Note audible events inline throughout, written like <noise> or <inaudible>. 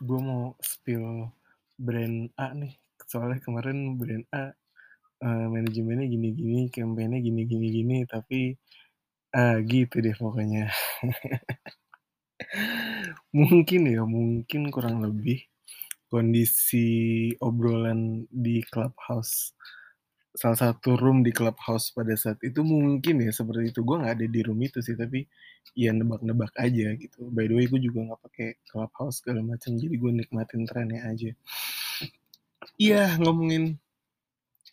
Gue mau spill brand A nih. Soalnya kemarin brand A uh, manajemennya gini-gini, campaign-nya gini-gini gini, tapi uh, gitu deh pokoknya. <laughs> mungkin ya, mungkin kurang lebih kondisi obrolan di clubhouse salah satu room di clubhouse pada saat itu mungkin ya seperti itu. Gue nggak ada di room itu sih tapi ya nebak-nebak aja gitu. By the way gue juga nggak pakai clubhouse segala macam jadi gue nikmatin trennya aja. Iya ngomongin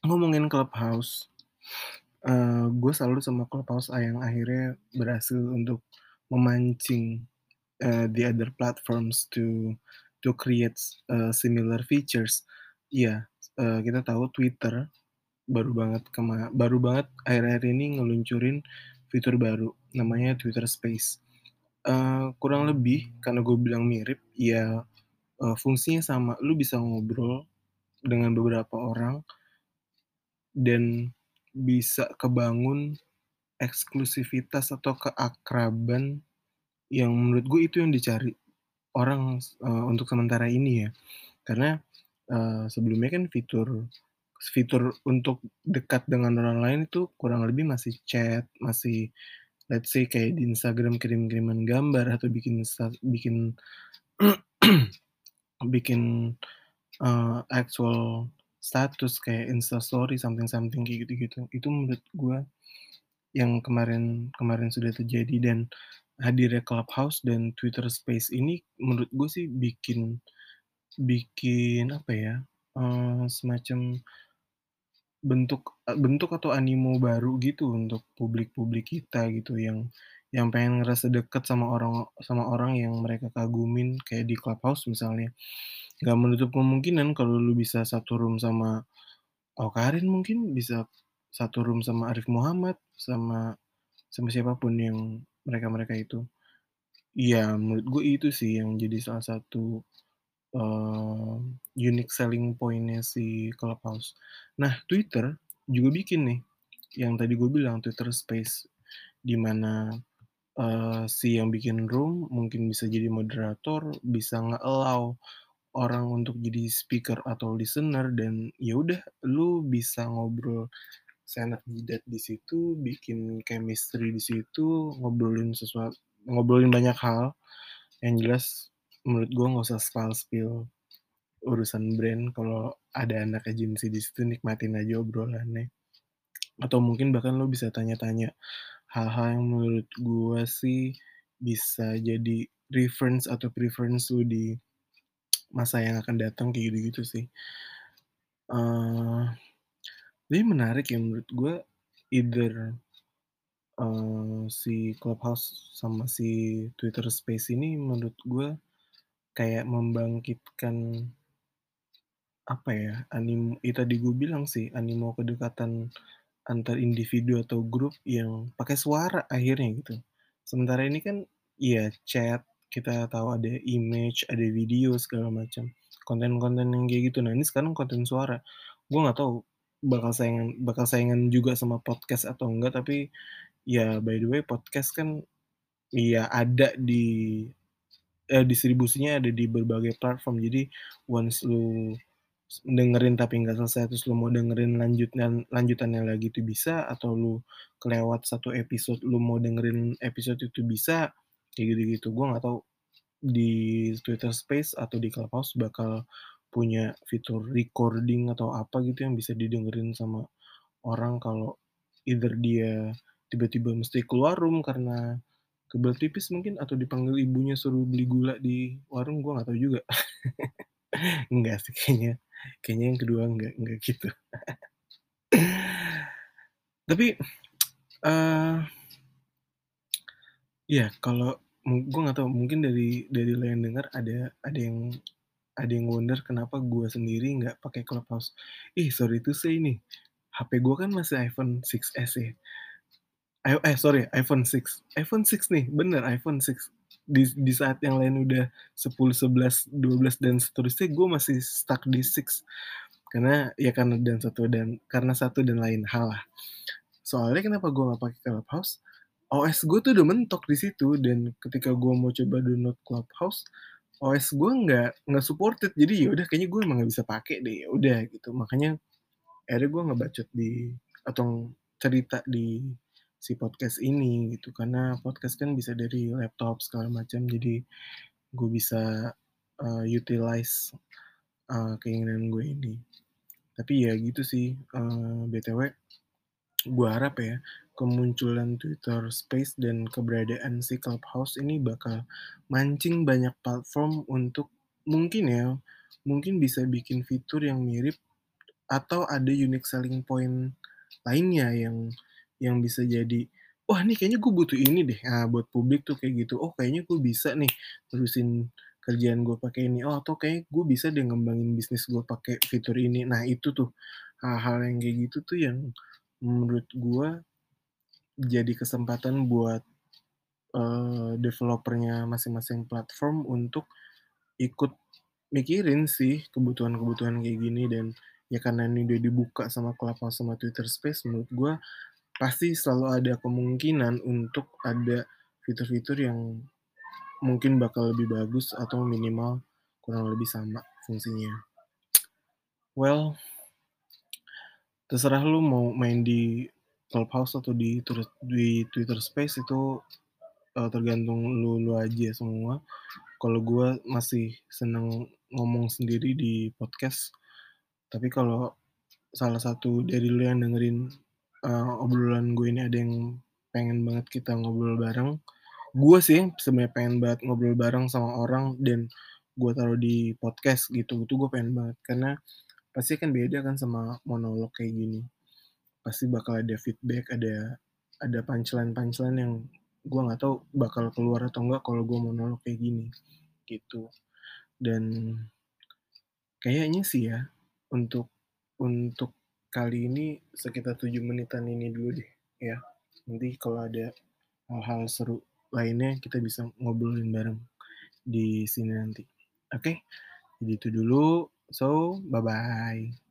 ngomongin clubhouse uh, gue selalu sama clubhouse yang akhirnya berhasil untuk memancing uh, the other platforms to to create uh, similar features. Iya yeah, uh, kita tahu Twitter baru banget kema baru banget akhir-akhir ini ngeluncurin fitur baru namanya Twitter Space. Uh, kurang lebih karena gue bilang mirip, ya uh, fungsinya sama. Lu bisa ngobrol dengan beberapa orang dan bisa kebangun eksklusivitas atau keakraban yang menurut gue itu yang dicari orang uh, untuk sementara ini ya. Karena uh, sebelumnya kan fitur fitur untuk dekat dengan orang lain itu kurang lebih masih chat, masih let's say kayak di Instagram kirim-kiriman gambar atau bikin bikin <clears throat> bikin uh, actual status kayak Insta Story something something kayak gitu-gitu. Itu menurut gue yang kemarin kemarin sudah terjadi dan hadirnya Clubhouse dan Twitter Space ini menurut gue sih bikin bikin apa ya uh, semacam bentuk bentuk atau animo baru gitu untuk publik-publik kita gitu yang yang pengen ngerasa deket sama orang sama orang yang mereka kagumin kayak di Clubhouse misalnya. Nggak menutup kemungkinan kalau lu bisa satu room sama Awkarin mungkin bisa satu room sama Arif Muhammad sama sama siapa pun yang mereka-mereka itu. Iya, menurut gue itu sih yang jadi salah satu uh, unique selling point-nya si Clubhouse. Nah, Twitter juga bikin nih, yang tadi gue bilang Twitter Space, di mana uh, si yang bikin room mungkin bisa jadi moderator, bisa nge-allow orang untuk jadi speaker atau listener dan ya udah lu bisa ngobrol seenak jidat di situ, bikin chemistry di situ, ngobrolin sesuatu, ngobrolin banyak hal. Yang jelas menurut gue nggak usah spill spill urusan brand kalau ada anak agensi di situ nikmatin aja obrolannya atau mungkin bahkan lo bisa tanya-tanya hal-hal yang menurut gue sih bisa jadi reference atau preference lo di masa yang akan datang kayak gitu-gitu sih. Uh, menarik ya menurut gue either uh, si Clubhouse sama si Twitter Space ini menurut gue kayak membangkitkan apa ya, anim itu tadi gue bilang sih, animo kedekatan antar individu atau grup yang pakai suara akhirnya gitu. Sementara ini kan ya chat, kita tahu ada image, ada video segala macam. Konten-konten yang kayak gitu. Nah, ini sekarang konten suara. Gue nggak tahu bakal saingan bakal saingan juga sama podcast atau enggak, tapi ya by the way podcast kan ya ada di eh, distribusinya ada di berbagai platform. Jadi once lu dengerin tapi nggak selesai terus lu mau dengerin lanjutan lanjutannya lagi itu bisa atau lu kelewat satu episode lu mau dengerin episode itu bisa kayak gitu-gitu. Gue nggak tahu di Twitter Space atau di Clubhouse bakal punya fitur recording atau apa gitu yang bisa didengerin sama orang kalau either dia tiba-tiba mesti keluar room karena kebal tipis mungkin atau dipanggil ibunya suruh beli gula di warung gue nggak tahu juga. <laughs> Enggak sih kayaknya kayaknya yang kedua enggak enggak gitu. <laughs> Tapi uh, ya kalau gue nggak tahu mungkin dari dari lo yang dengar ada ada yang ada yang wonder kenapa gue sendiri nggak pakai clubhouse. Ih sorry to say nih HP gue kan masih iPhone 6s ya. Eh sorry iPhone 6 iPhone 6 nih bener iPhone 6 di di saat yang lain udah 10 11 12 dan seterusnya gue masih stuck di 6 karena ya karena dan satu dan karena satu dan lain hal lah. Soalnya kenapa gue nggak pakai Clubhouse? OS gue tuh udah mentok di situ dan ketika gue mau coba download Clubhouse OS gue nggak nggak supported. Jadi ya udah kayaknya gue emang nggak bisa pakai deh, ya udah gitu. Makanya akhirnya gue ngebacot di atau cerita di si podcast ini gitu, karena podcast kan bisa dari laptop segala macam, jadi gue bisa, eee, utilize, eee, keinginan gue ini. Tapi ya gitu sih, eee, BTW gue harap ya, kemunculan Twitter Space dan keberadaan si Clubhouse ini bakal mancing banyak platform untuk mungkin ya, mungkin bisa bikin fitur yang mirip atau ada unique selling point lainnya yang yang bisa jadi, "Wah nih kayaknya gue butuh ini deh." Nah, buat publik tuh kayak gitu, "Oh kayaknya gue bisa nih terusin kerjaan gue pakai ini. Oh atau kayaknya gue bisa deh ngembangin bisnis gue pakai fitur ini." Nah itu tuh, hal-hal yang kayak gitu tuh yang menurut gue jadi kesempatan buat, eee, developer-nya masing-masing platform untuk ikut mikirin sih kebutuhan-kebutuhan kayak gini dan ya karena ini udah dibuka sama Clubhouse sama Twitter Space menurut gue pasti selalu ada kemungkinan untuk ada fitur-fitur yang mungkin bakal lebih bagus atau minimal kurang lebih sama fungsinya. Well terserah lu mau main di Clubhouse atau di Twitter Space itu, eee, tergantung lu lu aja semua. Kalau gue masih seneng ngomong sendiri di podcast, tapi kalau salah satu dari lu yang dengerin, eee, obrolan gue ini ada yang pengen banget kita ngobrol bareng, gue sih sebenarnya pengen banget ngobrol bareng sama orang dan gue taruh di podcast gitu, itu gue pengen banget. Karena pasti kan beda kan sama monolog kayak gini. Pasti bakal ada feedback, ada ada punchline-punchline yang gue nggak tahu bakal keluar atau enggak kalau gue monolog kayak gini, gitu. Dan kayaknya sih ya, untuk untuk kali ini sekitar 7 menitan ini dulu deh ya. Nanti kalau ada hal-hal seru lainnya kita bisa ngobrolin bareng di sini nanti. Oke? Jadi itu dulu. So, bye-bye.